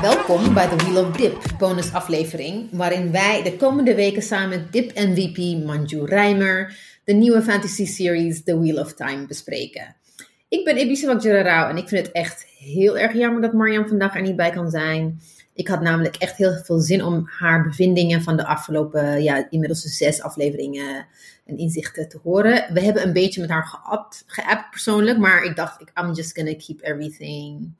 Welkom bij de Wheel of Dip bonusaflevering, waarin wij de komende weken samen met Dip MVP Manju Rijmer de nieuwe fantasy series The Wheel of Time bespreken. Ik ben Ibisa Wakjararao en ik vind het echt heel erg jammer dat Mariam vandaag er niet bij kan zijn. Ik had namelijk echt heel veel zin om haar bevindingen van de afgelopen, ja, inmiddels zes afleveringen en inzichten te horen. We hebben een beetje met haar geappt, geappt persoonlijk, maar ik dacht, I'm just gonna keep everything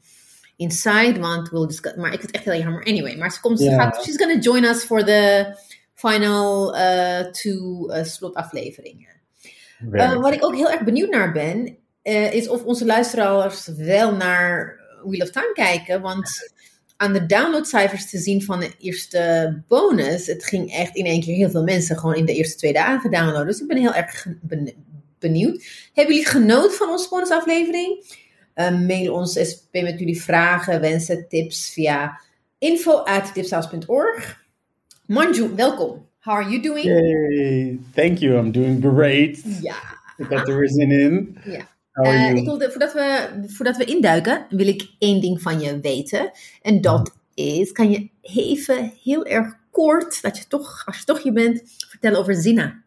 inside, want we'll discuss. Maar ik vind het echt heel jammer. Anyway, maar ze komt, Ja. gaat, she's gonna join us for the final uh, two uh, slotafleveringen. Uh, wat ik ook heel erg benieuwd naar ben, is of onze luisteraars wel naar Wheel of Time kijken. Want aan de downloadcijfers te zien van de eerste bonus, het ging echt in één keer heel veel mensen gewoon in de eerste twee dagen downloaden. Dus ik ben heel erg benieuwd. Hebben jullie genoten van onze bonusaflevering? Uh, mail ons SP met jullie vragen, wensen, tips via info.tipsaus.org. Manju, welkom. How are you doing? Yay, thank you. I'm doing great. Ja. Ik had er zin in. Ja. How Eh, you? ik wilde, voordat, we, voordat we induiken, wil ik één ding van je weten. En dat is, kan je even heel erg kort, dat je toch, als je toch hier bent, vertellen over Zina.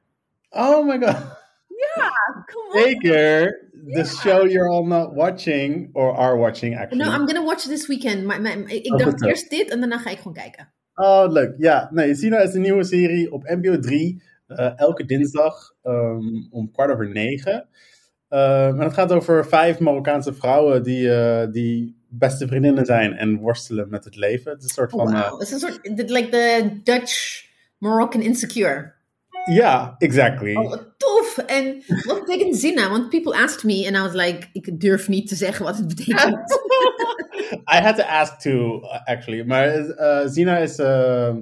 Oh my god. Come Zeker. The show you're all not watching, or are watching actually. No, I'm gonna watch this weekend. Ik Oh, dacht eerst dit en daarna ga ik gewoon kijken. Oh, leuk. Ja, nee, Sina is een nieuwe serie op NPO 3. eh, elke dinsdag ehm, om kwart over negen. En het gaat over vijf Marokkaanse vrouwen die, eh, die beste vriendinnen zijn en worstelen met het leven. Het is een soort van. eh, wow. Het is een soort, like the Dutch Moroccan Insecure. Ja, exactly. Oh, wat tof. En wat betekent Zina? Want people asked me and I was like, ik durf niet te zeggen wat het betekent. I had to ask too, actually. Maar uh, Zina is uh,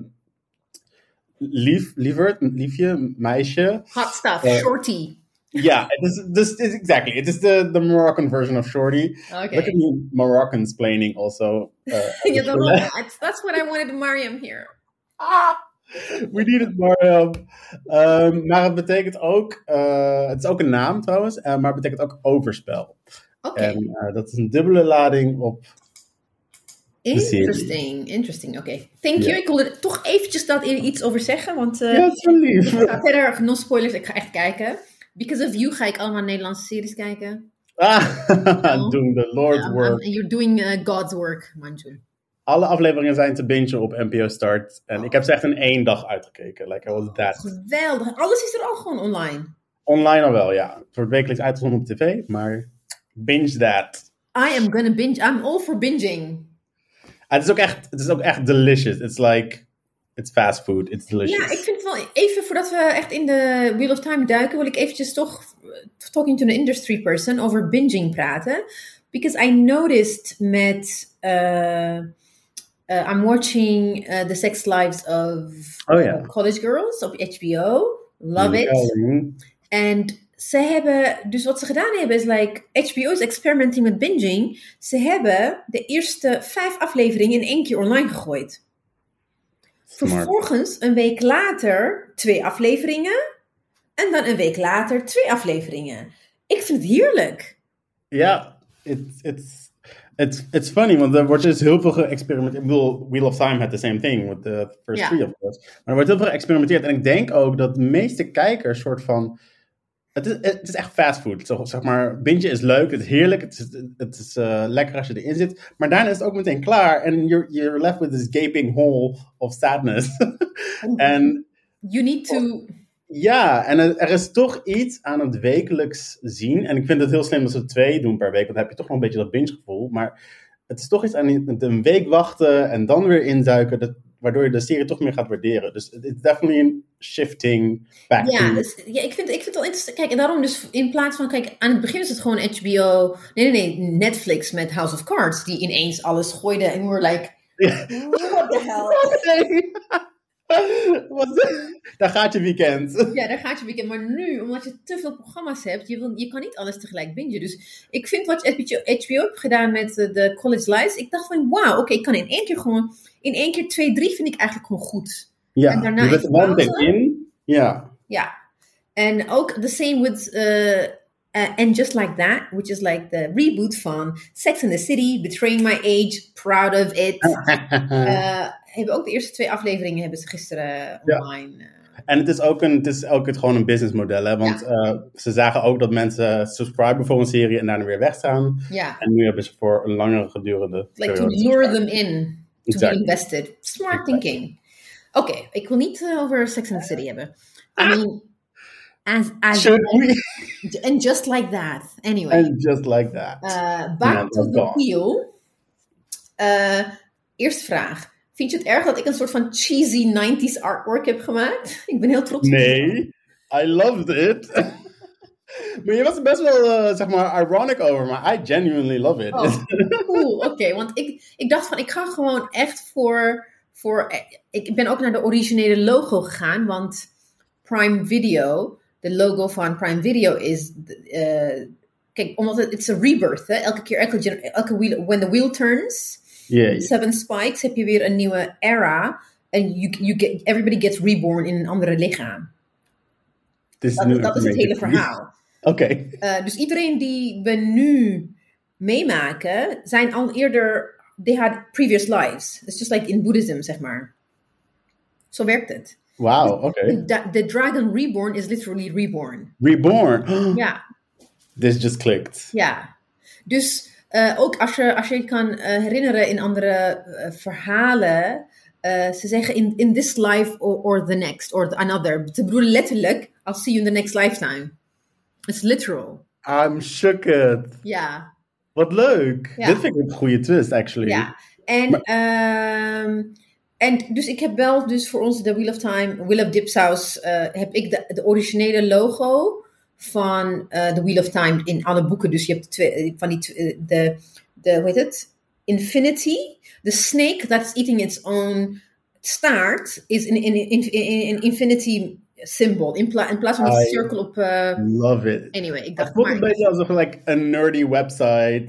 lief, lieverd, liefje, meisje. Hot stuff, Eh, shorty. Ja, het is, this is exactly. It is the, the Moroccan version of Shorty. Oké. Look at me Moroccan explaining also. Uh, daarom. That's, that's what I wanted Mariam here. We need it, Mariam. Um, maar het betekent ook, uh, het is ook een naam trouwens, uh, maar het betekent ook overspel. Oké, En uh, dat is een dubbele lading op de interesting, interesting. Oké, thank you. Ja. Ik wilde er toch eventjes dat iets over zeggen, want Ja, dat is wel lief. ik ga verder, no spoilers, ik ga echt kijken. Because of you ga ik allemaal Nederlandse series kijken. Ah, doing the Lord's work. and you're doing uh, God's work, Manju. Alle afleveringen zijn te bingen op NPO Start. En ik heb ze echt in één dag uitgekeken. Like, I was that. Geweldig. Alles is er al gewoon online. Online al wel, ja. Het wordt wekelijks uitgezonden op tv, maar binge that. I am gonna binge. I'm all for binging. Ah, het, is ook echt, het is ook echt delicious. It's like, it's fast food. It's delicious. Ja, even voordat we echt in de Wheel of Time duiken, wil ik eventjes toch uh, talking to an industry person over binging praten. Because I noticed met uh, uh, I'm watching uh, The Sex Lives of Oh College Girls op HBO. Love it. En ze hebben, dus wat ze gedaan hebben is like, HBO is experimenting met binging. Ze hebben de eerste vijf afleveringen in één keer online gegooid. Vervolgens, een week later, twee afleveringen. En dan een week later, twee afleveringen. Ik vind het heerlijk. Ja, it's, it's, it's, it's funny, want er wordt dus heel veel geëxperimenteerd. Ik bedoel, Wheel of Time had the same thing with the first Ja. three, of course. Maar er wordt heel veel geëxperimenteerd. En ik denk ook dat de meeste kijkers soort van... Het is, het is echt fastfood. Zeg maar, bintje is leuk, het is heerlijk, het is, het is eh, lekker als je erin zit. Maar daarna is het ook meteen klaar. En you're, you're left with this gaping hole of sadness. en You need to... ja, en er, is toch iets aan het wekelijks zien. En ik vind het heel slim dat ze twee doen per week. Want dan heb je toch nog een beetje dat binge gevoel. Maar het is toch iets aan het een week wachten en dan weer inzuiken. Dat, waardoor je de serie toch meer gaat waarderen. Dus het is definitely een shifting back Ja, dus, ja ik, vind, ik vind het wel interessant. Kijk, en daarom dus in plaats van... Kijk, aan het begin is het gewoon HBO... Nee, nee, nee. Netflix met House of Cards. Die ineens alles gooide. En we were like... What the hell? Daar gaat je weekend. Ja, daar gaat je weekend. Maar nu, omdat je te veel programma's hebt, je, wil, je kan niet alles tegelijk bingen. Dus ik vind wat HBO heeft gedaan met de, de College Lives. Ik dacht van, wauw, oké, ik kan in één keer gewoon... In één keer twee, drie vind ik eigenlijk gewoon goed. Ja, En daarna je bent in. Ja. Ja. En ook the same with uh, uh, And Just Like That, which is like the reboot van Sex and the City, Betraying My Age, Proud of It. Uh, hebben ook de eerste twee afleveringen hebben ze gisteren Ja. online. eh, En het is ook, een, het is ook het, gewoon een businessmodel, hè? want eh, ze zagen ook dat mensen subscriben voor een serie en daarna weer weggaan. ja, En nu hebben ze voor een langere gedurende like to lure them in, to Exactly. be invested. Smart Exactly. thinking. Oké, ik wil niet eh, over Sex and the City hebben. I mean, as, and just like that. Anyway. And just like that. Uh, back to the wheel. Eerste vraag. Vind je het erg dat ik een soort van cheesy 90s artwork heb gemaakt? Ik ben heel trots op nee, I loved it. maar je was er best wel, eh, zeg maar, ironic over, maar I genuinely love it. Oh, cool, oké. want ik, ik dacht van, ik ga gewoon echt voor, voor... eh, Ik ben ook naar de originele logo gegaan, want Prime Video, de logo van Prime Video is... eh, kijk, omdat het it's a rebirth, hè? Elke keer, elke, elke wheel, when the wheel turns... Yeah, Seven Spikes heb je weer een nieuwe era. En you, you get, everybody gets reborn in een andere lichaam. is Dat, new dat is het hele verhaal. Oké. Uh, dus iedereen die we nu meemaken, zijn al eerder, they had previous lives. It's just like in Buddhism, zeg maar. Zo werkt het. Wauw, oké. The, the dragon reborn is literally reborn. Reborn. Ja, This just clicked. ja. Dus eh, ook als je, als je je kan eh, herinneren in andere eh, verhalen, ze zeggen in, in this life or, or the next, or the another. Ze bedoelen letterlijk, I'll see you in the next lifetime. It's literal. I'm shooked. Ja. Wat leuk. Ja. Dit vind ik een goede twist, actually. Ja, en, ehm, en dus ik heb wel dus voor ons de Wheel of Time, Wheel of Dipsaus, eh heb ik de, de originele logo van eh de Wheel of Time in alle boeken. Dus je hebt twee, eh, van die, eh, de, de, hoe heet het? Infinity. The snake that's eating its own staart is in, in, in, in, in Infinity symbol. In, pla- in plaats van een I- cirkel op... eh, Love it. anyway, ik Het dacht voelt maar... een beetje alsof like een nerdy website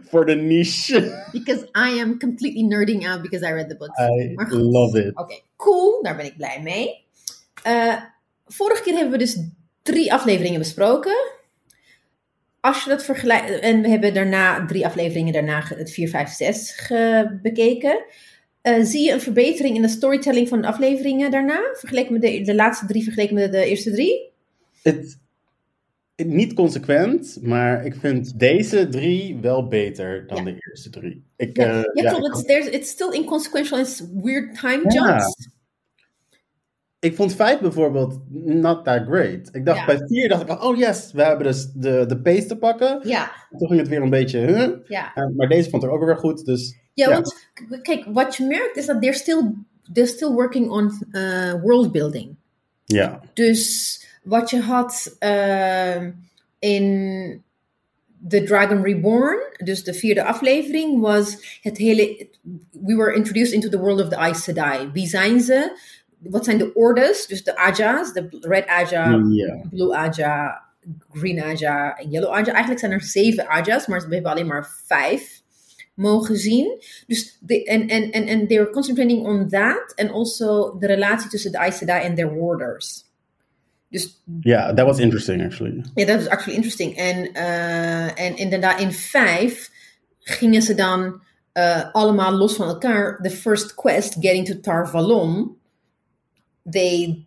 voor de niche. Because I am completely nerding out because I read the books. I Maar love it. Oké, cool. Daar ben ik blij mee. Vorige keer hebben we dus drie afleveringen besproken. Als je dat vergelijkt... En we hebben daarna drie afleveringen daarna het 4, 5, 6 ge- bekeken. Eh, zie je een verbetering in de storytelling van de afleveringen daarna? Vergeleken met de, de laatste drie, vergeleken met de eerste drie? Het, het- niet consequent, maar ik vind deze drie wel beter dan Ja. de eerste drie. Ik, Ja, eh, ja, ja, klopt. ik- It's, still inconsequential. It's weird time jumps. Ik vond vijf bijvoorbeeld not that great. Ik dacht Ja. bij vier dacht ik van, oh yes, we hebben dus de, de pace te pakken. Ja, Toen ging het weer een beetje, huh? ja. Eh, maar deze vond ik ook weer goed, dus Ja, Ja. want kijk, wat je merkt is dat they're still, they're still working on uh, world building. ja. Dus wat je had ehm, in The Dragon Reborn, dus de vierde aflevering, was het hele. We were introduced into the world of the Aes Sedai. Wie zijn ze? Wat zijn de orders? Dus de Aja's, de Red Aja, Ja. Blue Aja, Green Aja en Yellow Aja. Eigenlijk zijn er zeven Aja's, maar we hebben alleen maar vijf mogen zien. Dus en, en, en, en they were concentrating on that and also de relatie tussen de Aes en their warders. Dus Ja, that was interesting actually. ja, dat is actually interesting. En, eh, en inderdaad, in vijf gingen ze dan eh, allemaal los van elkaar. The first quest, getting to Tar Valon. They,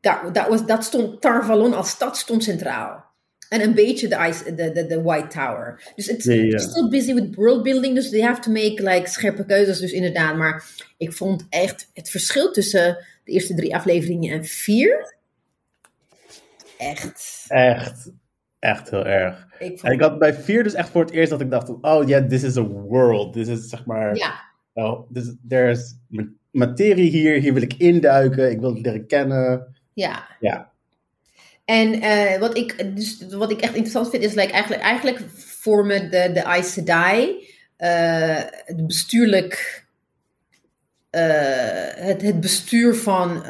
dat, dat, was, dat stond, Tar Valon als stad stond centraal. En een beetje de, ice, de, de, de White Tower. Dus it's ja. still busy with world building. Dus they have to make like scherpe keuzes. Dus inderdaad, maar ik vond echt het verschil tussen de eerste drie afleveringen en vier. Echt. Echt, echt heel erg. Ik En vond, ik had bij vier dus echt voor het eerst dat ik dacht, oh ja, this is a world. Dit is zeg maar, ja. oh, this, there's materie hier, hier wil ik induiken, ik wil het leren kennen. Ja. Ja. En eh, wat, ik, dus, wat ik echt interessant vind, is like, eigenlijk, eigenlijk vormen de, de Aes Sedai eh, het bestuurlijk. eh, het, het bestuur van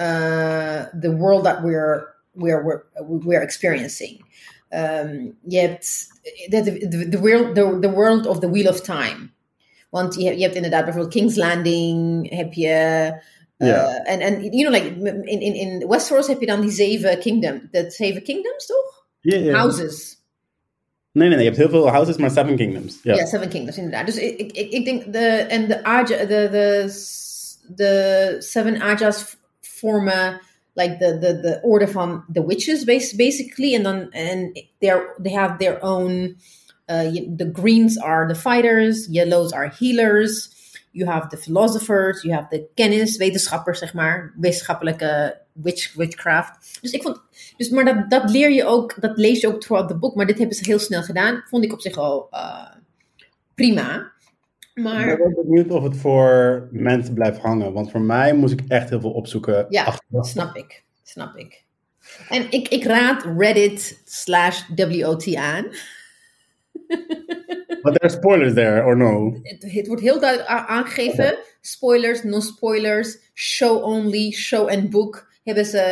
the world that we're, we're, we're, we're experiencing. Ehm, je hebt de, de world, the, the world of the Wheel of Time. Want je, hebt- je hebt inderdaad bijvoorbeeld King's Landing, heb je. eh, Ja. En, en you know, like in, in, in Westeros heb je dan die zeven kingdom, de zeven kingdoms, toch? Ja, ja. Houses. Nee, nee, nee. Je hebt heel veel houses, maar Seven Kingdoms. Ja. Ja, Seven Kingdoms, inderdaad. Dus ik, ik, ik, denk de, en de, Aja, de, de, de Seven Ajas vormen like the, the, the order van the witches, bas- basically. En dan, and they're, they have their own, uh, the greens are the fighters, yellows are healers. You have the philosophers, you have the kennis, wetenschappers, zeg maar, wetenschappelijke witch, witchcraft. Dus ik vond, dus, maar dat, dat leer je ook, dat lees je ook throughout the book, maar dit hebben ze heel snel gedaan. Vond ik op zich al uh, prima. Ik Maar ben wel benieuwd of het voor mensen blijft hangen. Want voor mij moest ik echt heel veel opzoeken. ja, snap ik, snap ik. En ik, ik raad Reddit slash WOT aan. But there are spoilers there, or no? Het, het wordt heel duidelijk aangegeven. Spoilers, no spoilers, show only, show and book hebben ze.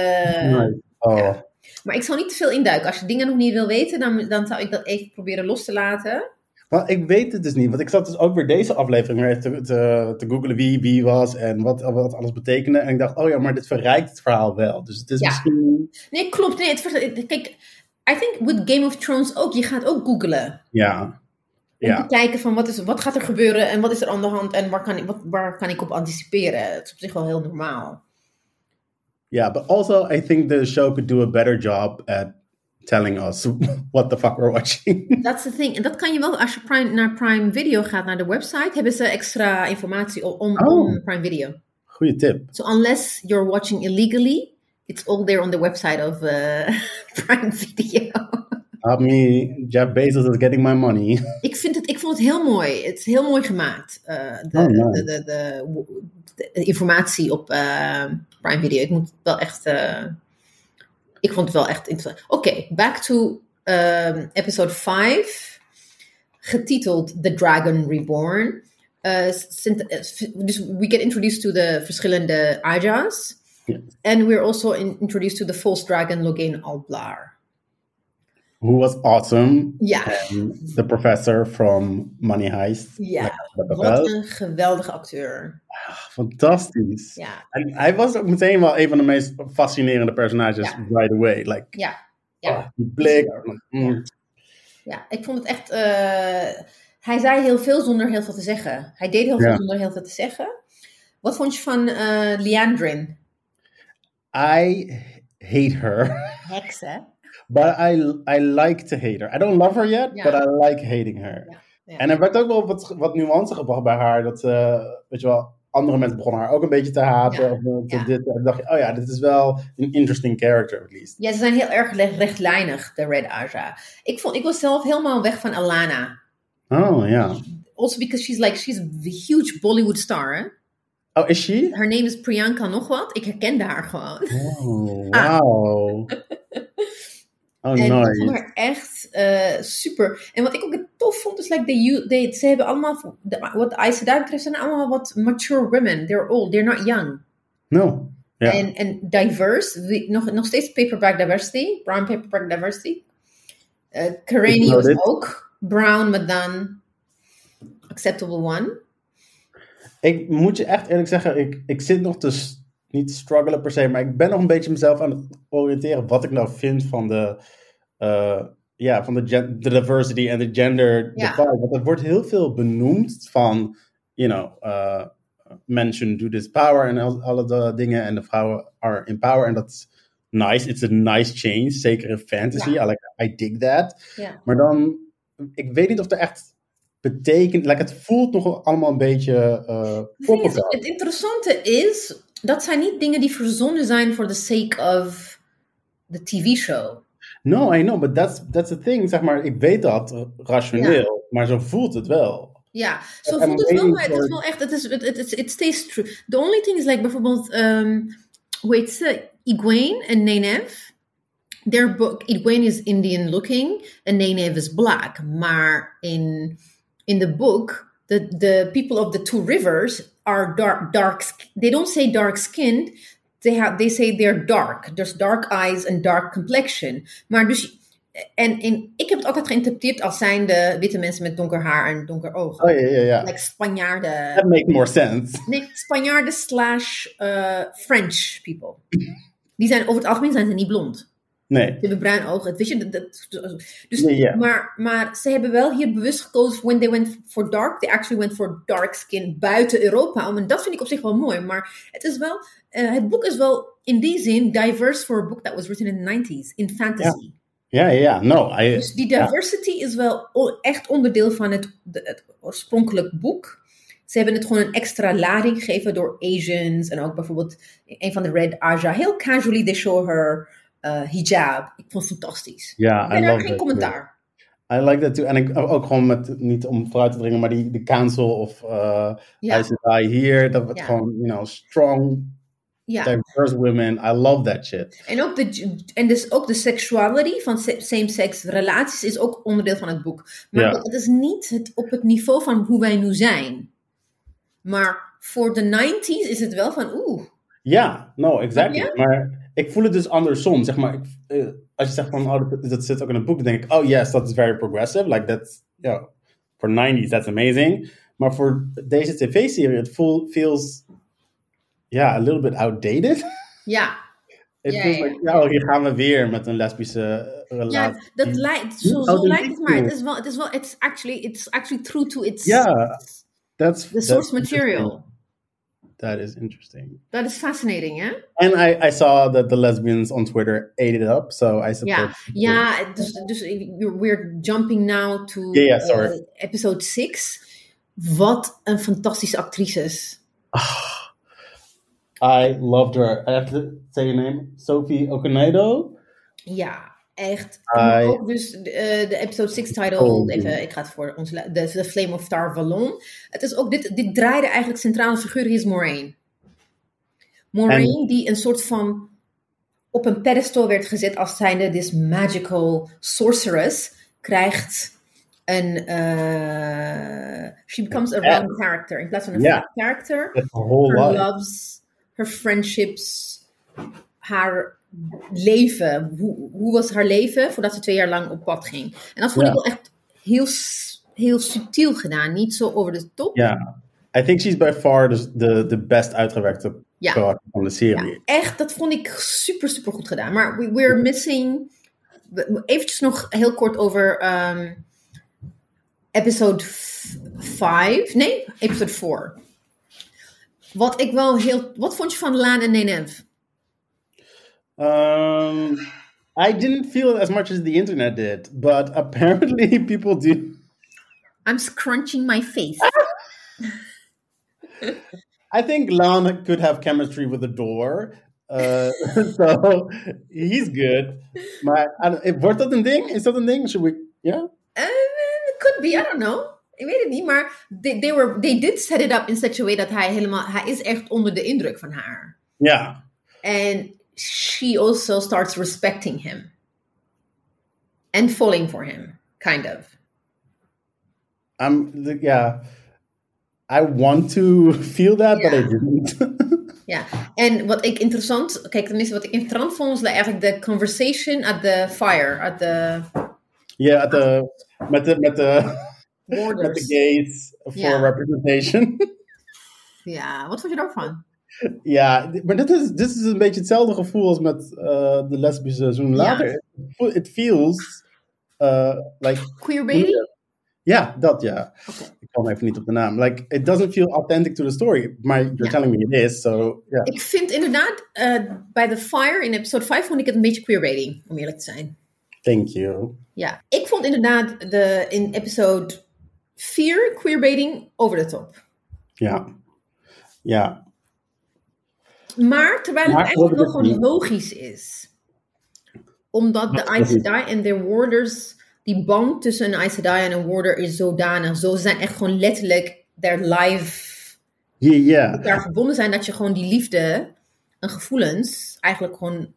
Nice. Oh. ja. Maar ik zal niet te veel induiken. Als je dingen nog niet wil weten, dan, dan zou ik dat even proberen los te laten. Maar ik weet het dus niet. Want ik zat dus ook weer deze aflevering weer te, te, te googlen wie wie was en wat, wat alles betekende. En ik dacht, oh ja, maar dit verrijkt het verhaal wel. Dus het is Ja. misschien... Nee, klopt. Nee, het, kijk, I think with Game of Thrones ook. Je gaat ook googlen. Ja. Om Ja. te kijken van wat, is, wat gaat er gebeuren en wat is er aan de hand en waar kan, ik, wat, waar kan ik op anticiperen. Het is op zich wel heel normaal. Ja, but also I think the show could do a better job at telling us what the fuck we're watching. That's the thing. En dat kan je wel, als je Prime, naar Prime Video gaat, naar de website, hebben ze extra informatie om, om, Oh. om Prime Video. Goeie tip. So unless you're watching illegally, it's all there on the website of uh, Prime Video. Help me, Jeff Bezos is getting my money. ik, vind het, ik vond het heel mooi. Het is heel mooi gemaakt. eh, de, Oh, nice. de, de, de, informatie op eh, Prime Video. Ik moet wel echt. eh, ik vond het wel echt interessant. Oké, back to um, episode 5. Getiteld The Dragon Reborn. F- dus we get introduced to the verschillende Ajas. Yes. And we're also in- introduced to the false dragon Logain Alblar. Who was awesome. Ja, And the professor from Money Heist. ja. Lekker Wat een geweldige acteur. Fantastisch. Ja, En hij was ook meteen wel een van de meest fascinerende personages Ja. right away. Like, ja, ja. oh, die blik. Mm. Ja, ik vond het echt. eh, hij zei heel veel zonder heel veel te zeggen. Hij deed heel veel Ja. zonder heel veel te zeggen. Wat vond je van eh Leandrin? I hate her. Heks, hè? But I, I like to hate her. I don't love her yet, Ja. but I like hating her. Ja, ja. En er werd ook wel wat, wat nuance gebracht bij haar. Dat, eh, weet je wel, andere mensen begonnen haar ook een beetje te haten. Of te dit. En dan dacht je, oh ja, dit is wel een interesting character, at least. Ja, ze zijn heel erg rechtlijnig, de Red Aja. Ik, vond, ik was zelf helemaal weg van Alana. Oh, ja. Also because she's like, she's a huge Bollywood star, hè? Oh, is she? Haar name is Priyanka nog wat. Ik herkende haar gewoon. Oh, Ah. wow. Oh, En ik vond nice. haar echt eh, super. En wat ik ook tof vond, is like they, they, ze hebben allemaal, de- wat Aisha daar betreft, zijn allemaal wat mature women. They're old, they're not young. No. Ja. En, en diverse, nog, nog steeds paperback diversity, brown paperback diversity. Uh, Ik was ook brown, maar dan acceptable one. Ik moet je echt eerlijk zeggen, ik, ik zit nog te, niet te struggelen per se, maar ik ben nog een beetje mezelf aan het oriënteren wat ik nou vind van de, eh, ja, van de, de diversity en de gender Ja. divide. Want er wordt heel veel benoemd van, you know, uh, men shouldn't do this power en al- alle de dingen en de vrouwen are in power en dat is nice. It's a nice change, zeker in fantasy. Ja. I, like, I dig that. Ja. Maar dan, ik weet niet of er echt betekent, like, het voelt nog allemaal een beetje uh, Het is, interessante is, dat zijn niet dingen die verzonnen zijn for the sake of the TV-show. No, I know, but that's, that's the thing. Zeg maar, ik weet dat uh, rationeel, maar zo voelt het wel. Ja, zo voelt het wel, maar het is wel echt, het, is, het, it stays true. The only thing is like bijvoorbeeld, um, hoe heet ze, Egwene en Nenef. Their book, Egwene is Indian looking and Nenef is black. Maar in, in the book, the, the people of the two rivers are dark, dark, they don't say dark skinned, they, have, they say they're dark. There's dark eyes and dark complexion. Maar dus, en, en ik heb het altijd geïnterpreteerd als zijnde witte mensen met donker haar en donker ogen. Oh ja, ja, ja. Like Spanjaarden. That makes more sense. Nee, Spanjaarden slash eh, French people. Die zijn over het algemeen zijn ze niet blond. Nee. Ze hebben bruin ogen. Weet je, dat, dus. Maar, maar ze hebben wel hier bewust gekozen. When they went for dark, they actually went for dark skin buiten Europa. En dat vind ik op zich wel mooi. Maar het is wel, eh, het boek is wel in die zin diverse for a book that was written in the 90s. In fantasy. Ja, ja, ja. No, I, Dus die diversity is wel echt onderdeel van het, het oorspronkelijk boek. Ze hebben het gewoon een extra lading gegeven door Asians. En ook bijvoorbeeld een van de Red Aja. Heel casually, they show her hijab. Ik vond het fantastisch. Ja, daar love geen commentaar. I like that too. En ik, ook gewoon met, niet om vooruit te dringen, maar die, die council of uh, Aes Sedai hier, dat Ja. gewoon, you know, strong, ja. diverse women. I love that shit. En, ook de, en dus ook de sexuality van se- same-sex relaties is ook onderdeel van het boek. Maar het is niet het, op het niveau van hoe wij nu zijn. Maar voor de 90s is het wel van oeh. Ja, no, exactly. Maar ik voel het dus andersom. Zeg maar, ik, eh, als je zegt van, oh, dat, dat zit ook in het boek, dan denk ik, oh yes, dat is very progressive. Like that's, yeah, for 90s, that's amazing. Maar voor deze tv-serie, het feels, yeah, a little bit outdated. Ja, Het Ja, feels ja, like, ja, oh, hier gaan we weer met een lesbische eh, ja relatie. dat lijkt, zo, lijkt het maar. Het is wel, het is wel, it's actually, it's actually true to its, Ja, That's, the source material. That is interesting. That is fascinating, hè? And I, I saw that the lesbians on Twitter ate it up, so I support. Yeah, ja dus, dus we're jumping now to Ja, ja, sorry. uh, episode 6. Wat een fantastische actrices. I loved her. I have to say your name, Sophie Okonedo. Ja, echt. Ook dus de, eh, de episode 6 title, Oh. even, ik ga het voor ons, de, de Flame of Tar Valon. Het is ook, dit, dit draaide eigenlijk centrale figuur, hier is Moraine. Moraine die een soort van op een pedestal werd gezet als zijnde this magical sorceress, krijgt een, eh, she becomes a round character in plaats van een flat character her whole her life. loves, her friendships, haar leven. Hoe, hoe was haar leven voordat ze twee jaar lang op pad ging? En dat vond Ja. ik wel echt heel, heel subtiel gedaan. Niet zo over de top. Yeah. I think she's by far the, the, best uitgewerkte Ja. karakter van de serie. Ja, echt, dat vond ik super, super goed gedaan. Maar we, we're missing... Eventjes nog heel kort over ehm, episode 5. Nee, episode 4. Wat ik wel heel... Wat vond je van Laan en Nenef? Um, I didn't feel it as much as the internet did, but apparently people do. I'm scrunching my face. I think Lan could have chemistry with the door. Uh, so he's good. Maar I don't- wordt dat een ding? Is een ding? Should we? Yeah. Uh, could be, I don't know. Ik weet het niet, maar they, they, were, they did set it up in such a way dat hij helemaal... Hij is echt onder de indruk van haar. Yeah. And she also starts respecting him. And falling for him, kind of. I'm. Yeah. I want to feel that, but I didn't. Ja, en wat ik interessant... Kijk, tenminste, wat ik interessant vond... was eigenlijk de conversation at the fire. At the yeah. At the met de met de met de gays for Ja. representation. Ja, wat vond je daarvan? Ja, maar dit is, dit is een beetje hetzelfde gevoel als met eh, de lesbische seizoen Ja. later. It feels uh, like... Queerbaiting? Ja, dat ja. Ik kwam even niet op de naam. Like, it doesn't feel authentic to the story. Maar you're Ja. telling me it is, so ja. Ik vind inderdaad, eh, bij The Fire in episode 5 vond ik het een beetje queerbaiting, om eerlijk te zijn. Thank you. Ja, ik vond inderdaad de, in episode 4 queerbaiting over de top. Ja. Ja. Maar terwijl het eigenlijk gewoon logisch is. Omdat de Aes en de warders, die band tussen een Aes en een warder is zodanig. Zo zijn echt gewoon letterlijk their life Ja, ja. elkaar verbonden zijn. Dat je gewoon die liefde en gevoelens eigenlijk gewoon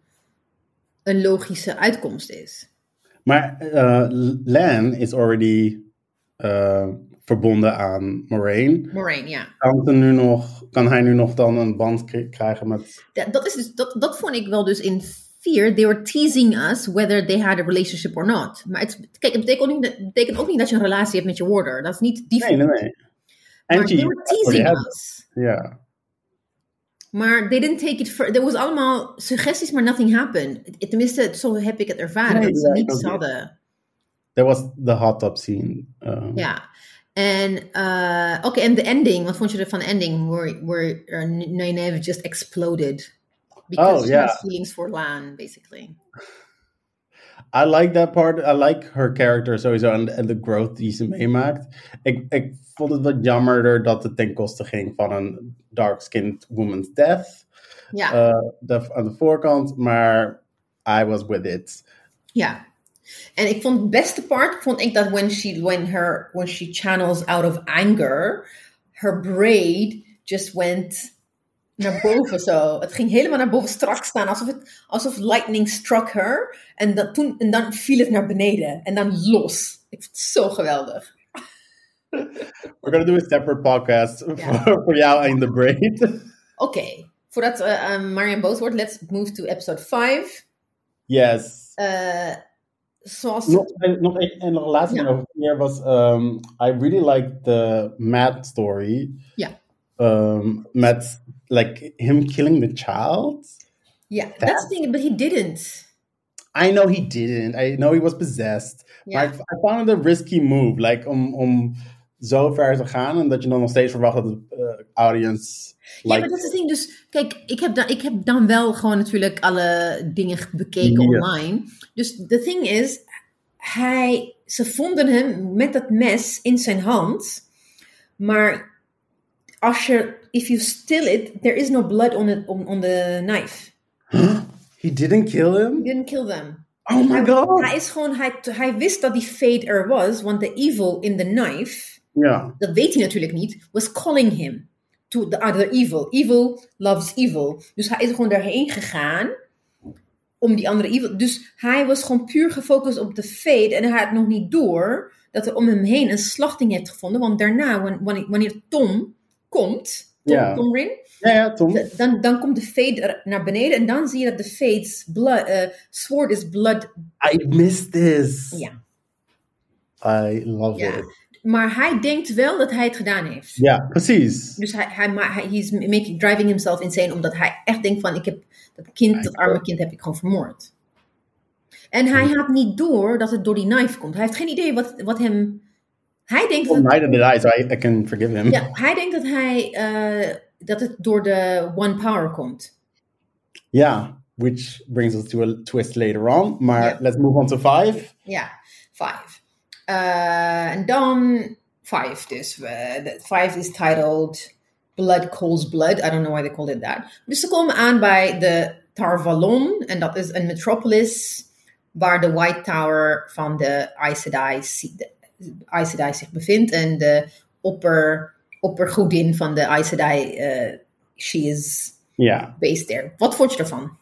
een logische uitkomst is. Maar eh, Lan is already eh, verbonden aan Moraine. Moraine, ja. Kan, nu nog, kan hij nu nog dan een band krijgen met... Ja, dat, is dus, dat, dat vond ik wel dus in vier. They were teasing us whether they had a relationship or not. Maar het, kijk, het betekent ook, niet, betekent ook niet dat je een relatie hebt met je warder. Dat is niet die Nee, nee, nee. Maar they were teasing had- us. Ja. Maar they didn't take it for. Er was allemaal suggesties, maar nothing happened. Tenminste, zo heb ik het ervaren. Nee, dat ze niets hadden. That was the hot tub scene. Um, Ja. En, eh, oké, en de ending. Wat vond je ervan de ending? Where, where uh, just exploded. Because Oh, she ja. has feelings for Lan, basically. I like that part. I like her character sowieso en, en de growth die ze meemaakt. Ik, ik vond het wat jammerder dat het ten koste ging van een dark-skinned woman's death. Ja, eh, de- aan de voorkant, maar I was with it. ja. En ik vond het beste part, vond ik dat when she, when her, when she channels out of anger, her braid just went naar boven zo. Het ging helemaal naar boven strak staan, alsof, het, alsof lightning struck her. En, dat toen, en dan viel het naar beneden en dan los. Ik vond het zo geweldig. We're gonna do a separate podcast Ja. voor, voor jou en de braid. Oké, voordat uh, um, Marian boos wordt, let's move to episode 5. yes. Uh, Nog, en, nog een, en nog een laatste Ja. ding was, um, I really liked the Matt story. Ja. Um, Matt, like him killing the child. Ja, that's the thing, but he didn't. I know he didn't. I know he was possessed. Ja. Maar I, I found it a risky move. Like, om, om zo ver te gaan en dat je dan nog steeds verwacht dat de eh, audience. Ja, Like, maar dat is het ding. Dus kijk, ik heb, dan, ik heb dan wel gewoon natuurlijk alle dingen bekeken Ja. online. Dus the thing is, hij, ze vonden hem met dat mes in zijn hand. Maar als je, if you still it, there is no blood on, it, on, on the knife. he didn't kill He him? didn't kill them. Oh my god! Hij is gewoon, hij, hij wist dat die fate er was, want de evil in the knife, Ja. dat weet hij natuurlijk niet, was calling him to the other evil. Evil loves evil. Dus hij is gewoon daarheen gegaan om die andere evil. Dus hij was gewoon puur gefocust op de fate en hij had nog niet door dat er om hem heen een slachting heeft gevonden. Want daarna, wan- wanneer, Tom komt, Tom, Ja. Tom Rin, Ja, ja, Tom. dan, dan komt de fate er naar beneden en dan zie je dat de fate's blood, eh, sword is blood. I missed this. Ja. I love Ja. it. Maar hij denkt wel dat hij het gedaan heeft. Ja, precies. Dus hij, hij, hij he's making, driving himself insane, omdat hij echt denkt van, ik heb dat kind, dat arme kind heb ik gewoon vermoord. En hij had niet door dat het door die knife komt. Hij heeft geen idee wat, wat hem... Hij denkt dat, neither did I, so I, I can forgive him. ja, hij denkt dat, hij, eh, dat het door de One Power komt. Yeah, which brings us to a twist later on. Maar Ja. let's move on to five. Ja, five. Eh, En dan five dus. eh, the five is titled Blood Calls Blood. I don't know why they called it that. Dus ze komen aan bij de Tarvalon. En dat is een metropolis waar de White Tower van de Aes Sedai, si- de Aes Sedai zich bevindt. En de opper, oppergodin van de Aes Sedai, eh, she is Ja. based there. Wat vond je ervan?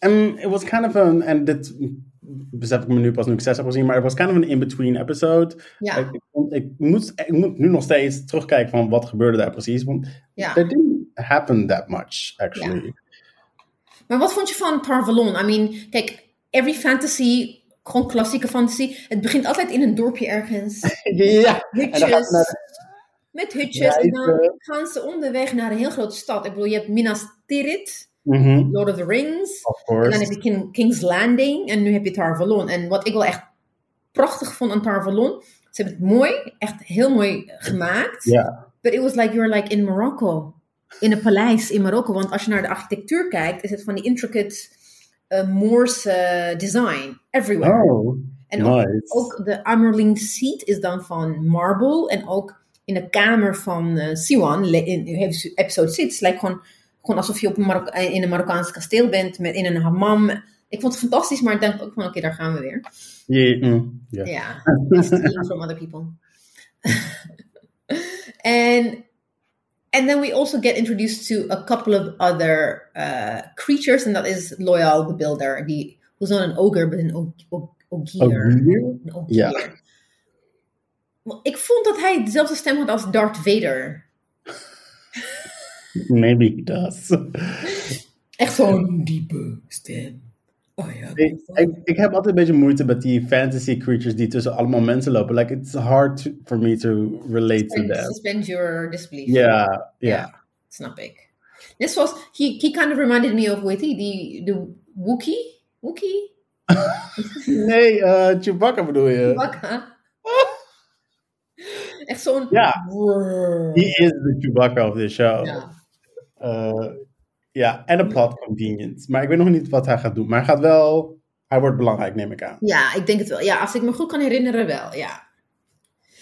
Um, it was kind of an, en dit besef ik me nu pas nu ik zes heb gezien, maar het was kind of an in-between episode. Ja, Ik, ik, moet, ik moet nu nog steeds terugkijken van wat gebeurde daar precies, want ja. there didn't happen that much, actually. Maar wat vond je van Tarvalon? I mean, kijk, every fantasy, gewoon klassieke fantasy, het begint altijd in een dorpje ergens. Ja, Hutjes. Met hutjes. En dan gaan ze onderweg naar een heel grote stad. Ik bedoel, je hebt Minas Tirith, Mhm, Lord of the Rings. of En dan heb je King- King's Landing. En nu heb je Tarvalon. En wat ik wel echt prachtig vond aan Tarvalon. Ze hebben het mooi, echt heel mooi gemaakt. Ja. But it was like you're like in Morocco. In een paleis in Marokko. Want als je naar de architectuur kijkt, is het van die intricate uh, Moorse design. Everywhere. Oh, en ook, nice. ook de Amerling seat is dan van marble. En ook in de kamer van eh, Siwan, in in episode 6, lijkt gewoon, gewoon alsof je op een Marok- eh, in een Marokkaans kasteel bent. Met, in een hammam. Ik vond het fantastisch, maar ik denk ook van oké, daar gaan we weer. Yeah, mm, yeah. From other people. and and then we also get introduced to a couple of other uh, creatures, and that is Loyal the Builder, die who's not an ogre, but an og- og- ogier. Ogier? Een ogier. Ja. Ik vond dat hij dezelfde stem had als Darth Vader. Maybe he does. Echt zo'n diepe stem. Oh ja. ik, ik, ik heb altijd een beetje moeite met die fantasy creatures die tussen allemaal mensen lopen. Like, it's hard for me to relate to them. suspend your disbelief. Ja, ja. Snap ik. Net zoals, he, he kind of reminded me of, die, die, de Wookie? Wookie? Nee, eh, Chewbacca bedoel je? Chewbacca. Echt zo'n... Ja. He is the Chewbacca of this show. Ja. Eh, ja, en een plot convenience. Maar ik weet nog niet wat hij gaat doen. Maar hij gaat wel... Hij wordt belangrijk, neem ik aan. Ja, ik denk het wel. Ja, als ik me goed kan herinneren wel, ja.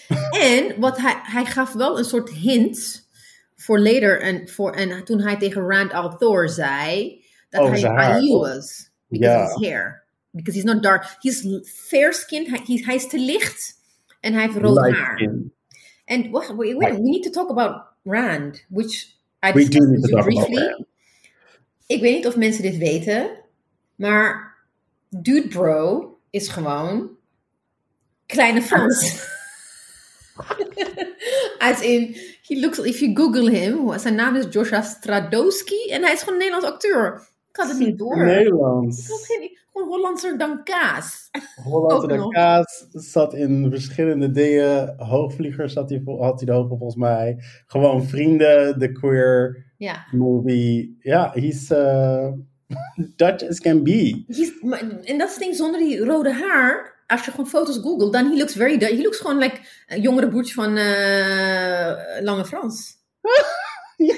en wat hij, hij gaf wel een soort hint voor later. En, voor, en toen hij tegen Rand al Thor zei dat Over hij. Aiel was. Because of his hair. Because he's not dark. He's fair skinned. Hij, hij- is te licht. En hij heeft rood Light haar. And what, wait, we need to talk about Rand, which I We do need to about briefly. Ik weet niet of mensen dit weten, maar Dude Bro is gewoon kleine Frans. As in, he looks, if you Google him, zijn naam is Joshua Stradowski en hij is gewoon een Nederlands acteur. Ik had het niet door. Ik Nederlands. had geen, gewoon Hollandser dan kaas. Hollandse Ook de nog. Kaas zat in verschillende dingen. Hoogvliegers zat hij, had hij de hoofd op, volgens mij. Gewoon vrienden, de queer Ja. movie. Ja, he's uh, Dutch as can be. He's, maar- en dat is het ding, zonder die rode haar, als je gewoon foto's googelt, dan he looks very Dutch. He looks gewoon like een jongere broertje van eh, Lange Frans. Ja,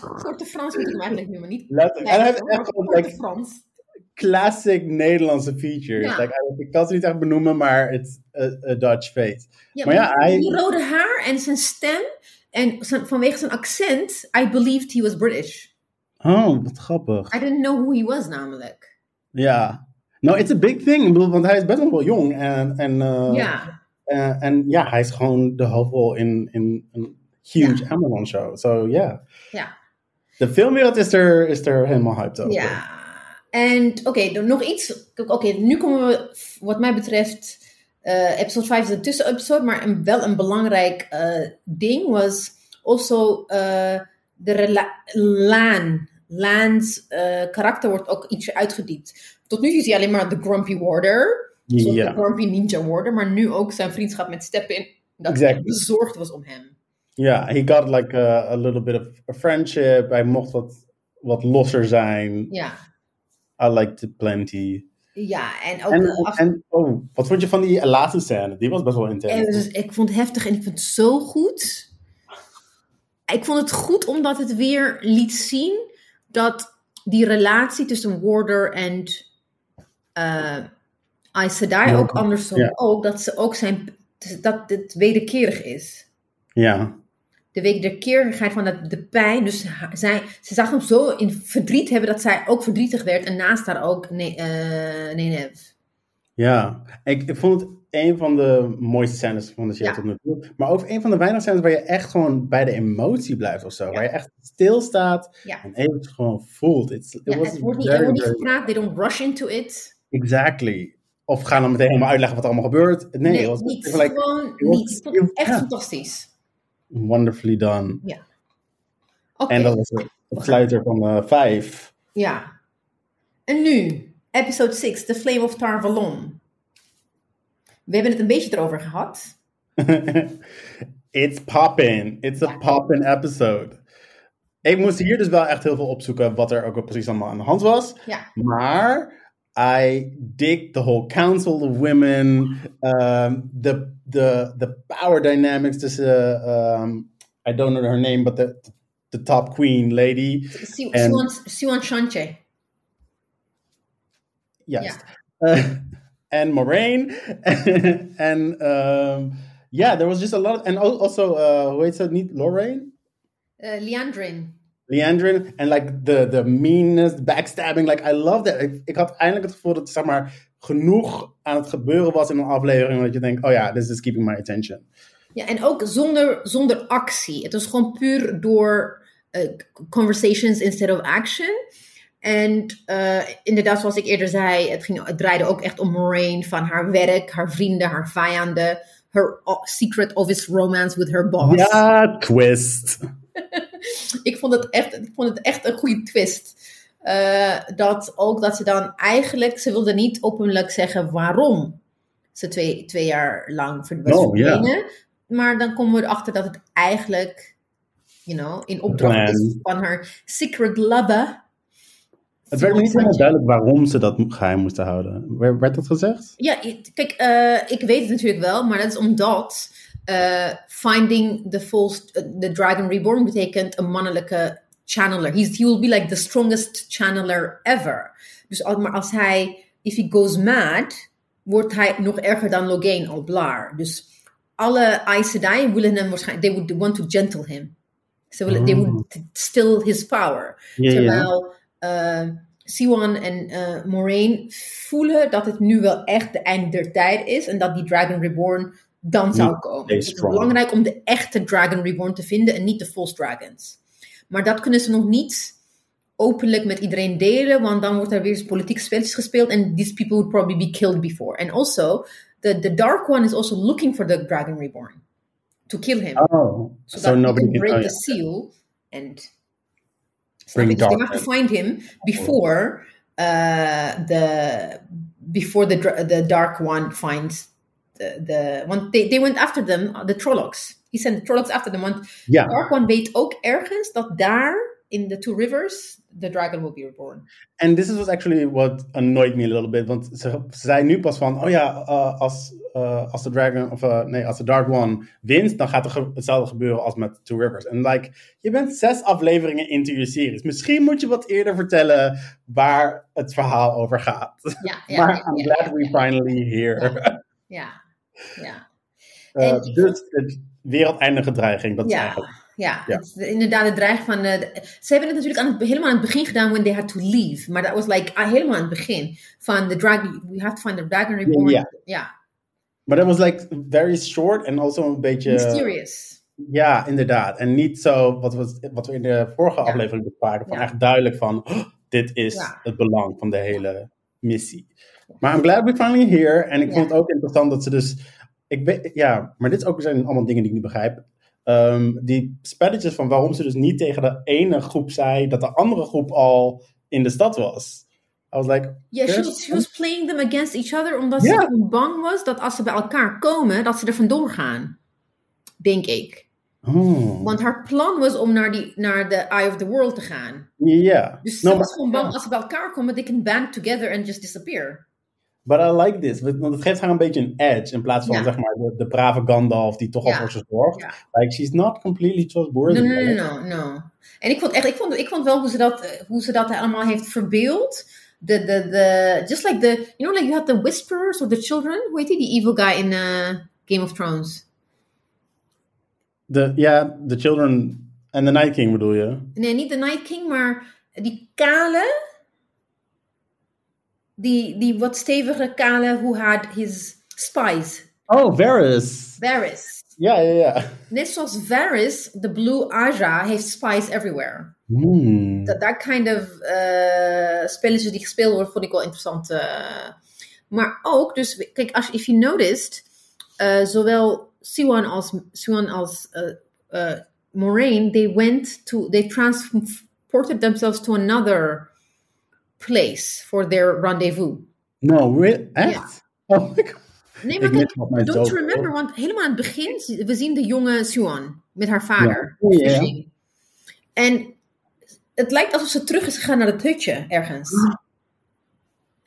Dus korte Frans moet ik hem eigenlijk noemen, niet letterlijk. En hij heeft echt korte Frans. classic Nederlandse features. Ja. Like, I- ik kan ze niet echt benoemen, maar it's a, Dutch face. Ja, Maar ja, hij- Die rode haar en zijn stem, en zijn, vanwege zijn accent, I believed he was British. Oh, wat grappig. I didn't know who he was namelijk. Ja. Nou, it's a big thing. Ik bedoel, want hij is best wel jong. En, en, eh, ja, eh, en ja, hij is gewoon de hoofdrol in, in een huge Amazon show. So, yeah. ja. De filmwereld is er, is er helemaal hyped over. Ja, en oké, nog iets. Oké, nu komen we, wat mij betreft, eh, episode 5 is een tussenepisode, maar een, wel een belangrijk eh, ding was also eh, de Laan. Laan's karakter wordt ook ietsje uitgediept. Tot nu toe is hij alleen maar de Grumpy Warder, Ja. de Grumpy Ninja Warder, maar nu ook zijn vriendschap met Stepin, dat Exactly. bezorgd was om hem. Ja, he got like a, a little bit of a friendship. Hij mocht wat, wat losser zijn. Ja, I liked it plenty. ja en ook En, af- en oh, wat vond je van die laatste scène? Die was best wel intens. En dus, ik vond het heftig en ik vond het zo goed. Ik vond het goed omdat het weer liet zien dat die relatie tussen Warder en eh Aes Sedai, ook andersom Ja. ook, dat ze ook zijn, dat het wederkerig is. Ja, De wederkerigheid van dat, de pijn. Dus zij, ze zag hem zo in verdriet hebben dat zij ook verdrietig werd. En naast haar ook eh Nenev. ja. Ik, ik vond het een van de mooiste scènes van de serie Ja. tot nu toe. Maar ook een van de weinige scènes waar je echt gewoon bij de emotie blijft of zo. Waar je echt stilstaat Ja. en even gewoon voelt. It's, it Ja, was het wordt niet, very, er niet gepraat, they don't rush into it. Exactly. Of gaan dan meteen helemaal uitleggen wat er allemaal gebeurt. Nee, Nee, het was niet. like gewoon was- niet. Ik vond het echt fantastisch. Wonderfully done. Oké, En dat was het het sluiter van eh, vijf. ja. En nu, episode 6, The Flame of Tar Valon. We hebben het een beetje erover gehad. It's poppin'. It's a Ja. poppin' episode. Ik moest hier dus wel echt heel veel opzoeken wat er ook precies allemaal aan de hand was. Ja, Maar I dig the whole council of women, um, the, the, the power dynamics tussen, um, I don't know her name, but the, the top queen lady. Si- En- Siwan, Shanche. Juist. Uh, and Moraine. and um, yeah, there was just a lot. Of, and also, uh, heet ze? Niet Lorraine? Eh, Leandrin. Leandrin. And like the, the meanness, backstabbing. Like, I love that. Ik, ik had eindelijk het gevoel dat zeg maar genoeg aan het gebeuren was in een aflevering. Dat je denkt, oh ja, this is keeping my attention. Ja, en ook zonder, zonder actie. Het was gewoon puur door eh, conversations instead of action. En eh, inderdaad, zoals ik eerder zei, het, ging, het draaide ook echt om Moraine van haar werk, haar vrienden, haar vijanden, her secret office romance with her boss. Ja, twist. Ik vond het echt, ik vond het echt een goede twist. Eh, dat ook dat ze dan eigenlijk, ze wilde niet openlijk zeggen waarom ze twee, twee jaar lang verd- was Oh, verdwenen. Maar dan komen we erachter dat het eigenlijk you know, in opdracht is van haar secret lover. Het werd niet helemaal duidelijk waarom ze dat geheim moesten houden. Werd dat gezegd? Ja, kijk, uh, ik weet het natuurlijk wel, maar dat is omdat uh, finding the false, the dragon reborn betekent een mannelijke channeler. He's, he will be like the strongest channeler ever. Dus als, maar als hij, if he goes mad, wordt hij nog erger dan Logain al blaar. Dus alle Aes Sedai willen hem waarschijnlijk, they would want to gentle him. So oh. they would still his power. Yeah, Terwijl yeah. uh, Siwan en uh, Moraine voelen dat het nu wel echt de eind der tijd is en dat die Dragon Reborn dan zou komen. Het is belangrijk om de echte Dragon Reborn te vinden en niet de false dragons. Maar dat kunnen ze nog niet openlijk met iedereen delen, want dan wordt er weer politiek spelletjes gespeeld en these people would probably be killed before. And also, the, the Dark One is also looking for the Dragon Reborn to kill him. Oh, so, so that nobody can break the seal and bring dark. They have to find him before uh, the before the the Dark One finds the one. They, they went after them, the Trollocs. He sent the Trollocs after them. Want ja. Dark One weet ook ergens dat daar in the Two Rivers the dragon will be reborn. And this is actually what annoyed me a little bit. Want ze, ze zei nu pas van, oh ja, uh, als, uh, als de dragon, of uh, nee, als de Dark One wint, dan gaat er hetzelfde gebeuren als met Two Rivers. En like, je bent zes afleveringen into je series. Misschien moet je wat eerder vertellen waar het verhaal over gaat. Ja, ja, maar I'm glad we finally here. Ja, ja. ja. dus het wereldeindige dreiging, dat is eigenlijk ja, ja. Het, inderdaad de dreiging van... Uh, ze hebben het natuurlijk aan het, helemaal aan het begin gedaan when they had to leave. Maar dat was like uh, helemaal aan het begin. Van the dragon, we have to find the dragon reborn. Ja. Yeah. Maar dat was like very short en also een beetje... Mysterious. Ja, inderdaad. En niet zo wat we, wat we in de vorige ja. aflevering bespraken. Van echt duidelijk van, oh, dit is het belang van de hele missie. Maar I'm glad we finally here. En ik vond het ook interessant dat ze dus... Ik weet, ja, maar dit ook zijn allemaal dingen die ik niet begrijp. Um, die spelletjes van waarom ze dus niet tegen de ene groep zei dat de andere groep al in de stad was. I was like, yeah, she was, she was playing them against each other omdat yeah. ze bang was dat als ze bij elkaar komen, dat ze er vandoor gaan. Denk ik. Oh. Want haar plan was om naar, die, naar de Eye of the World te gaan. Ja. Yeah. Dus ze no, was gewoon bang als ze bij elkaar komen, they can band together and just disappear. But I like this. Want het geeft haar een beetje een edge. In plaats van zeg maar de, de, brave Gandalf die toch al voor ze zorgt. Like she's not completely trustworthy. No, no, no, no, no. En ik vond echt, ik vond, ik vond wel hoe ze dat, hoe ze dat allemaal heeft verbeeld. The, the, the, just like the, you know, like you had the Whisperers or the Children. Hoe heet die? Die evil guy in uh, Game of Thrones. De, ja, The Children en The Night King bedoel je? Nee, niet The Night King, maar die kale die, die wat stevige kale who had his spies. Oh, Varys. Varys. Ja, ja, ja. Net zoals Varys, de Blue Aja heeft spies everywhere. Hmm. Dat that kind of uh, spelletjes die gespeeld worden, vond ik wel interessant. Uh, maar ook, dus kijk, als if you noticed, uh, zowel Siwan als, Siwan als Moraine, they went to, they transported themselves to another place for their rendezvous. No, really? Echt? Oh my god. Nee, maar kijk, don't you remember, want helemaal aan het begin, we zien de jonge Suan met haar vader. Ja. ja. En het lijkt alsof ze terug is gegaan naar het hutje ergens.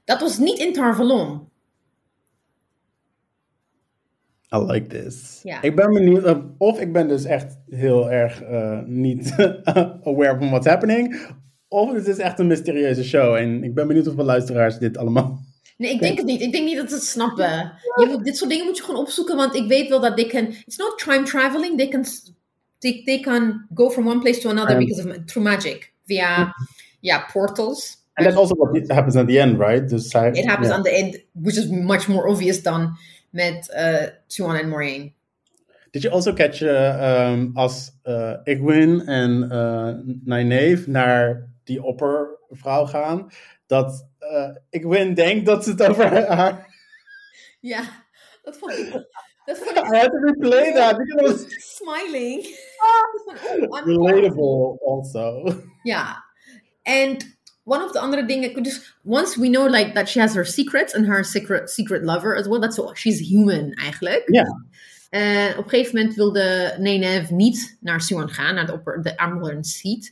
Dat was niet in Tarvalon. I like this. Ja. Ik ben benieuwd, of ik ben dus echt heel erg uh, niet aware van what's happening, of het is echt een mysterieuze show. En ik ben benieuwd of de luisteraars dit allemaal. Nee, ik denk het niet. Ik denk niet dat ze het snappen. Je, dit soort dingen moet je gewoon opzoeken, want ik weet wel dat they can. It's not time traveling. They can. They, they can go from one place to another because of through magic via yeah portals. And that's also what happens at the end, right? Dus zij, It happens yeah. at the end, which is much more obvious dan met uh, Tuan en Moraine. Did you also catch uh, um, als uh, Igwin en uh, Nynaeve naar die oppervrouw gaan, dat uh, ik win denk dat ze het over haar... Ja, dat vond ik... Dat vond ik... I had to replay that because. Smiling. Ah, relatable also. Ja. And one of the andere dingen, dus once we know like that she has her secrets and her secret secret lover as well, that's all, she's human eigenlijk. Ja. En op een gegeven moment wilde Nenev niet naar Siwan gaan, naar de, opper, de Amarylline seat.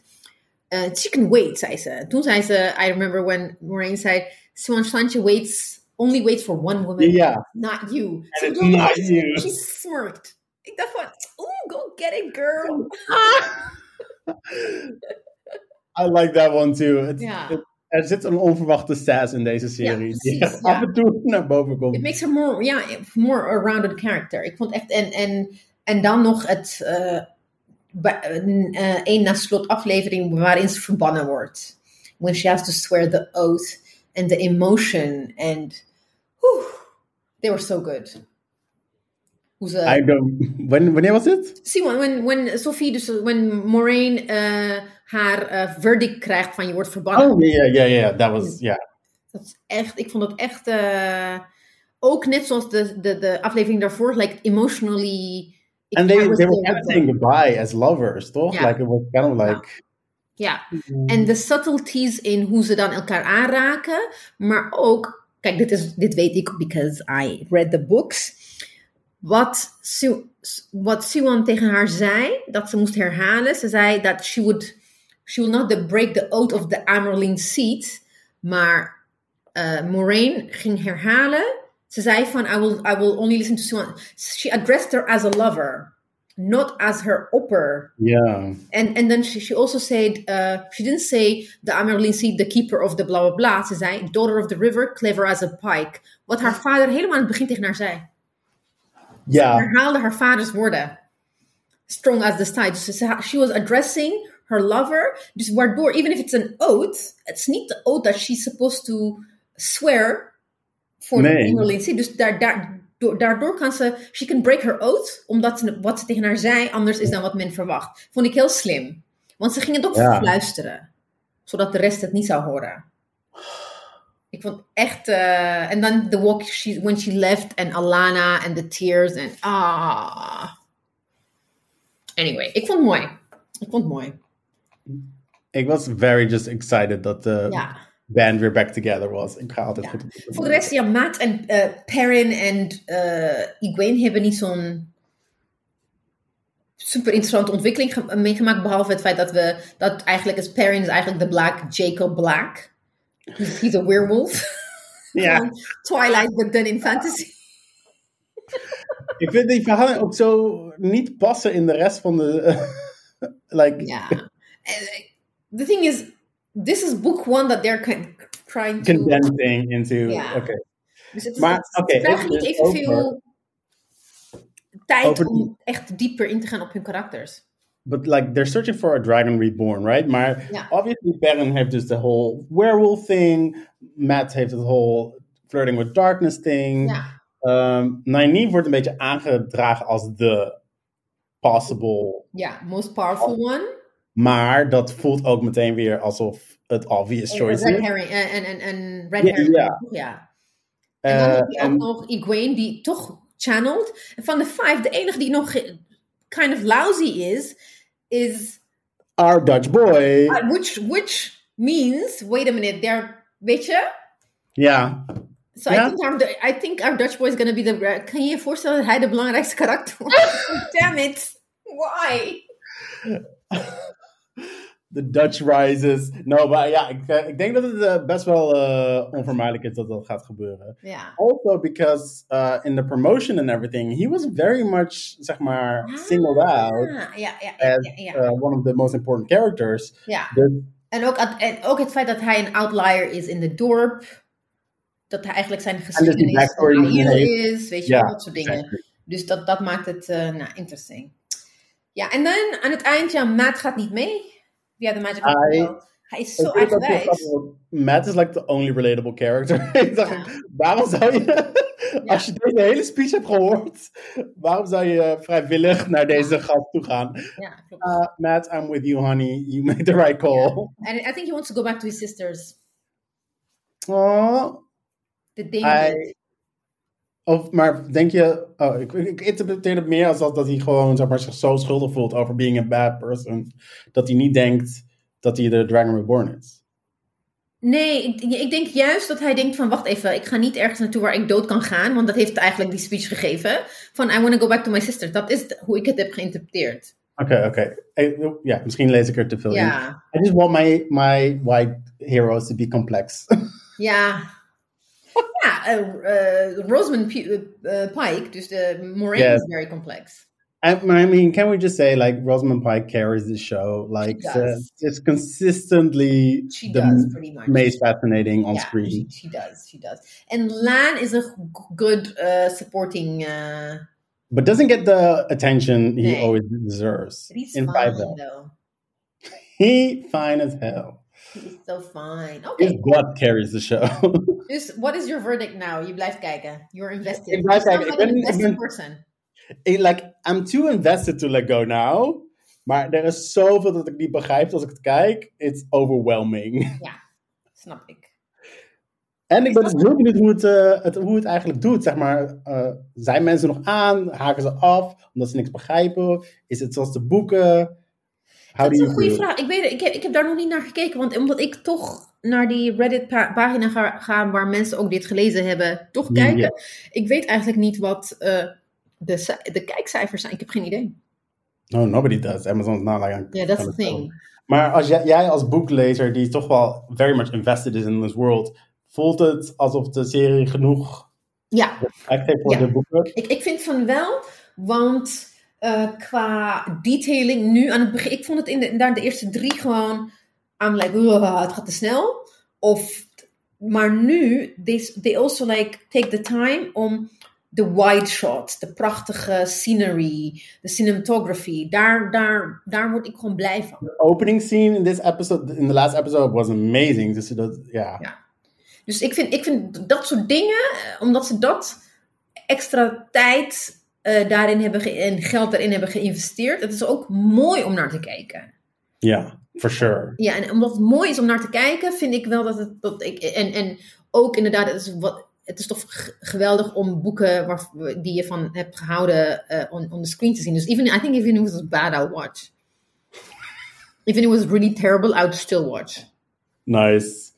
Uh, she can wait, zei ze. Toen zei ze, I remember when Moraine zei, Siwan Shantje waits, only waits for one woman, Ja. not you. It's don't not you. She smirked. Ik dacht van, oeh, go get it, girl. I like that one too. Het- er zit een onverwachte sass in deze serie. Ja, die af en toe naar boven komt. It makes her more, ja, more a rounded character. Ik vond echt, en, en, en dan nog het, eh bij- eh, één na slot aflevering waarin ze verbannen wordt. When she has to swear the oath and the emotion and, whew, they were so good. I don't... When, wanneer was zie maar, when, when Sophie, dus when Moraine eh, haar eh, verdict krijgt van je wordt verbannen. Oh, ja, ja, ja. Dat was... Ja. Dat is echt, ik vond dat echt, eh, ook net zoals de, de, de aflevering daarvoor, like emotionally. And they, they were kind of saying goodbye as lovers, toch? Like, it was kind of like... Ja, en de subtleties in hoe ze dan elkaar aanraken, maar ook, kijk, dit, is, dit weet ik because I read the books. Wat, Su, wat tegen haar zei, dat ze moest herhalen, ze zei dat she would, she will not the break the oath of the Amerlin seat, maar uh, Moraine ging herhalen. Ze van, I will, I will only listen to Siwan. She addressed her as a lover, not as her upper Yeah. And and then she, she also said uh, she didn't say the Amerlin seat, the keeper of the blah blah blah. Ze zei daughter of the river, clever as a pike. Wat haar vader helemaal aan het begin tegen haar zei. Ja. Herhaalde haar vaders woorden. Strong as the tide Dus ze- she was addressing her lover. Dus waardoor, even if it's an oath, it's niet the oath that she's supposed to swear voor Nee. Dus daar, daar, do- daardoor kan ze, she can break her oath, omdat wat ze tegen haar zei anders is dan wat men verwacht. Vond ik heel slim. Want ze ging het ook Ja. fluisteren, zodat de rest het niet zou horen. Ik vond echt, eh, en dan the walk she, when she left en Alana en the tears en ah. Anyway, ik vond het mooi. Ik vond het mooi. Ik was very just excited dat de Ja. Band weer back together was. Ik ga altijd Ja. goed op Voor de rest, ja, Matt en eh Perrin en eh Egwene hebben niet zo'n super interessante ontwikkeling ge- meegemaakt. Behalve het feit dat we, dat eigenlijk is Perrin is eigenlijk de Black Jacob Black. He's, he's a werewolf. Ja. Twilight, but then in fantasy. Ik vind die verhalen ook zo niet passen in de rest van de... like, Ja. En, eh, The thing is, this is book one that they're kind- trying to... condensing into... Ja. Oké. Dus het is, Maar, niet tijd over die- om echt dieper in te gaan op hun karakters. But like, they're searching for a dragon reborn, right? Maar obviously Perrin heeft dus de whole werewolf thing. Matt heeft het whole flirting with darkness thing. Ja. Um, Nynaeve wordt een beetje aangedragen als de possible. Ja, most powerful one. Maar dat voelt ook meteen weer alsof het obvious choice is. herring. En, en, en, en Red herring. ja. ja. En dan Eh, heb je ook nog Egwene, die toch channelt. En van de vijf, de enige die nog kind of lousy is, is... our Dutch boy. uh, which, which means, wait a minute, they're... Weet je? Ja. So I, think our, I think our Dutch boy is going to be the... Kan je je voorstellen dat hij de belangrijkste karakter wordt? Damn it. Why? The Dutch rises. No, maar ja, ik, eh, ik denk dat het eh, best wel eh, onvermijdelijk is dat dat gaat gebeuren. Also because uh, in the promotion and everything, he was very much, zeg maar, singled out Ah, ja, ja, ja, as one of the most important characters. ja. Dus En ook, het- en ook het feit dat hij een outlier is in het dorp. Dat hij eigenlijk zijn dus geschiedenis is. Weet je, dat soort dingen. exactly. Dus dat, dat maakt het nou, interesting. Ja, en dan aan het eind, ja, Matt gaat niet mee. Magic the is zo Ik vind dat heel eigenwijs. Matt is like the only relatable character. ik dacht, Ja. waarom zou je, als je deze hele speech hebt gehoord, waarom zou je vrijwillig naar deze gast toe gaan? Ja. Uh, Matt, I'm with you, honey. You made the right call. And I think he wants to go back to his sisters. Oh, The. I, of, maar denk je, oh, ik, ik interpreteer het meer als dat, dat hij gewoon zeg maar, zich zo schuldig voelt over being a bad person, dat hij niet denkt dat hij de Dragon Reborn is. Nee, ik, ik denk juist dat hij denkt van wacht even, ik ga niet ergens naartoe waar ik dood kan gaan, want dat heeft eigenlijk die speech gegeven van I want to go back to my sister. Dat is hoe ik het heb geïnterpreteerd. Oké, oké. Ja, misschien lees ik er te veel in. I just want my, my white heroes to be complex. ja. Ja, eh, eh, Rosamund P- eh, Pike, dus de Moraine Yes. is very complex. I, mean, can we just say, like, Rosamund Pike carries the show? Like, uh, it's consistently She the does pretty much. most fascinating on Yeah, screen. She, she does, she does. And Lan is a good uh, supporting. Uh, But doesn't get the attention he always deserves. but he's in fine though. He fine as hell. He's so fine. Okay, His blood carries the show. dus what is your verdict now? Je blijft kijken. You're invested. Ik blijf kijken. Ik ben- ben- person. Ik- like, I'm too invested to let go now. Maar er is zoveel dat ik niet begrijp als ik het kijk. It's overwhelming. Snap ik. En ik ben dus heel benieuwd hoe het, eh, het, hoe het eigenlijk doet. Zeg maar, eh, zijn mensen nog aan? Haken ze af omdat ze niks begrijpen? Is het zoals de boeken? How Dat is een goede feel? vraag. Ik, weet, ik, heb, ik heb daar nog niet naar gekeken. Want omdat ik toch naar die Reddit-pagina ga, ga waar mensen ook dit gelezen hebben, toch kijken. Ik weet eigenlijk niet wat eh, de, de kijkcijfers zijn. Ik heb geen idee. No, nobody does. Amazon's not like Ja, that's on the thing. Maar als jij, jij als boeklezer, die toch wel very much invested is in this world, voelt het alsof de serie genoeg Ja, effect heeft voor Ja. de boeken? Ik, ik vind van wel, want eh, qua detailing nu aan het begin, ik vond het in de, inderdaad de eerste drie gewoon, I'm like, "Ugh, het gaat te snel. Of, maar nu, they, they also like take the time om de wide shots, de prachtige scenery, de cinematography, daar, daar, daar word ik gewoon blij van. The opening scene in this episode, in the last episode, was amazing. Dus dat, ja. Ja. Dus ik vind, ik vind dat soort dingen, eh, omdat ze dat extra tijd eh, daarin hebben ge- en geld daarin hebben geïnvesteerd, het is ook mooi om naar te kijken. Ja, for sure. Ja, en omdat het mooi is om naar te kijken, vind ik wel dat het. Dat ik, en, en ook inderdaad, het is, wat, het is toch g- geweldig om boeken waar, die je van hebt gehouden eh, on, on the screen te zien. Dus even, I think even it was bad, I'll watch. Even if it was really terrible, I would still watch. Nice.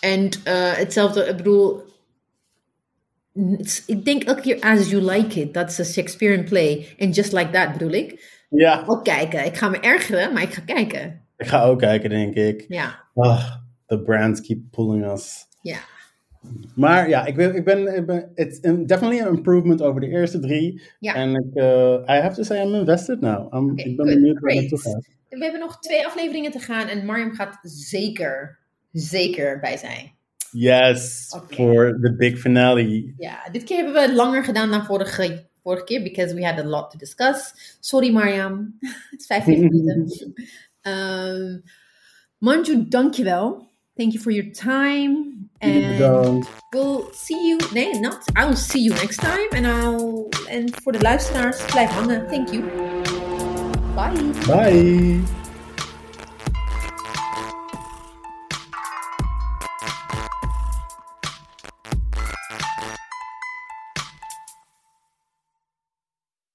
En eh, hetzelfde, ik bedoel, ik denk elke keer As You Like It, dat is een Shakespearean play. En Just Like That bedoel ik. Ja, Ook kijken. Ik ga me ergeren, maar ik ga kijken. ik ga ook kijken, denk ik. Ja, Ah, the brands keep pulling us. ja. Maar ja, ik ben, ik ben, ik ben it's in- definitely an improvement over de eerste drie. Ja. En ik, eh, I have to say, I'm invested now. I'm, Oké, ik ben benieuwd waar het naartoe gaat. We hebben nog twee afleveringen te gaan en Mariam gaat zeker, zeker bij zijn. Yes, Oké. voor de big finale. Ja, dit keer hebben we het langer gedaan dan vorige, vorige keer, because we had a lot to discuss. Sorry Mariam, het is 15 minuten. Um, Manju, dankjewel. Thank you for your time. And bedankt. we'll see you, nee, not, I will see you next time. And I'll, en voor de luisteraars, blijf hangen. Thank you. Bye. Bye.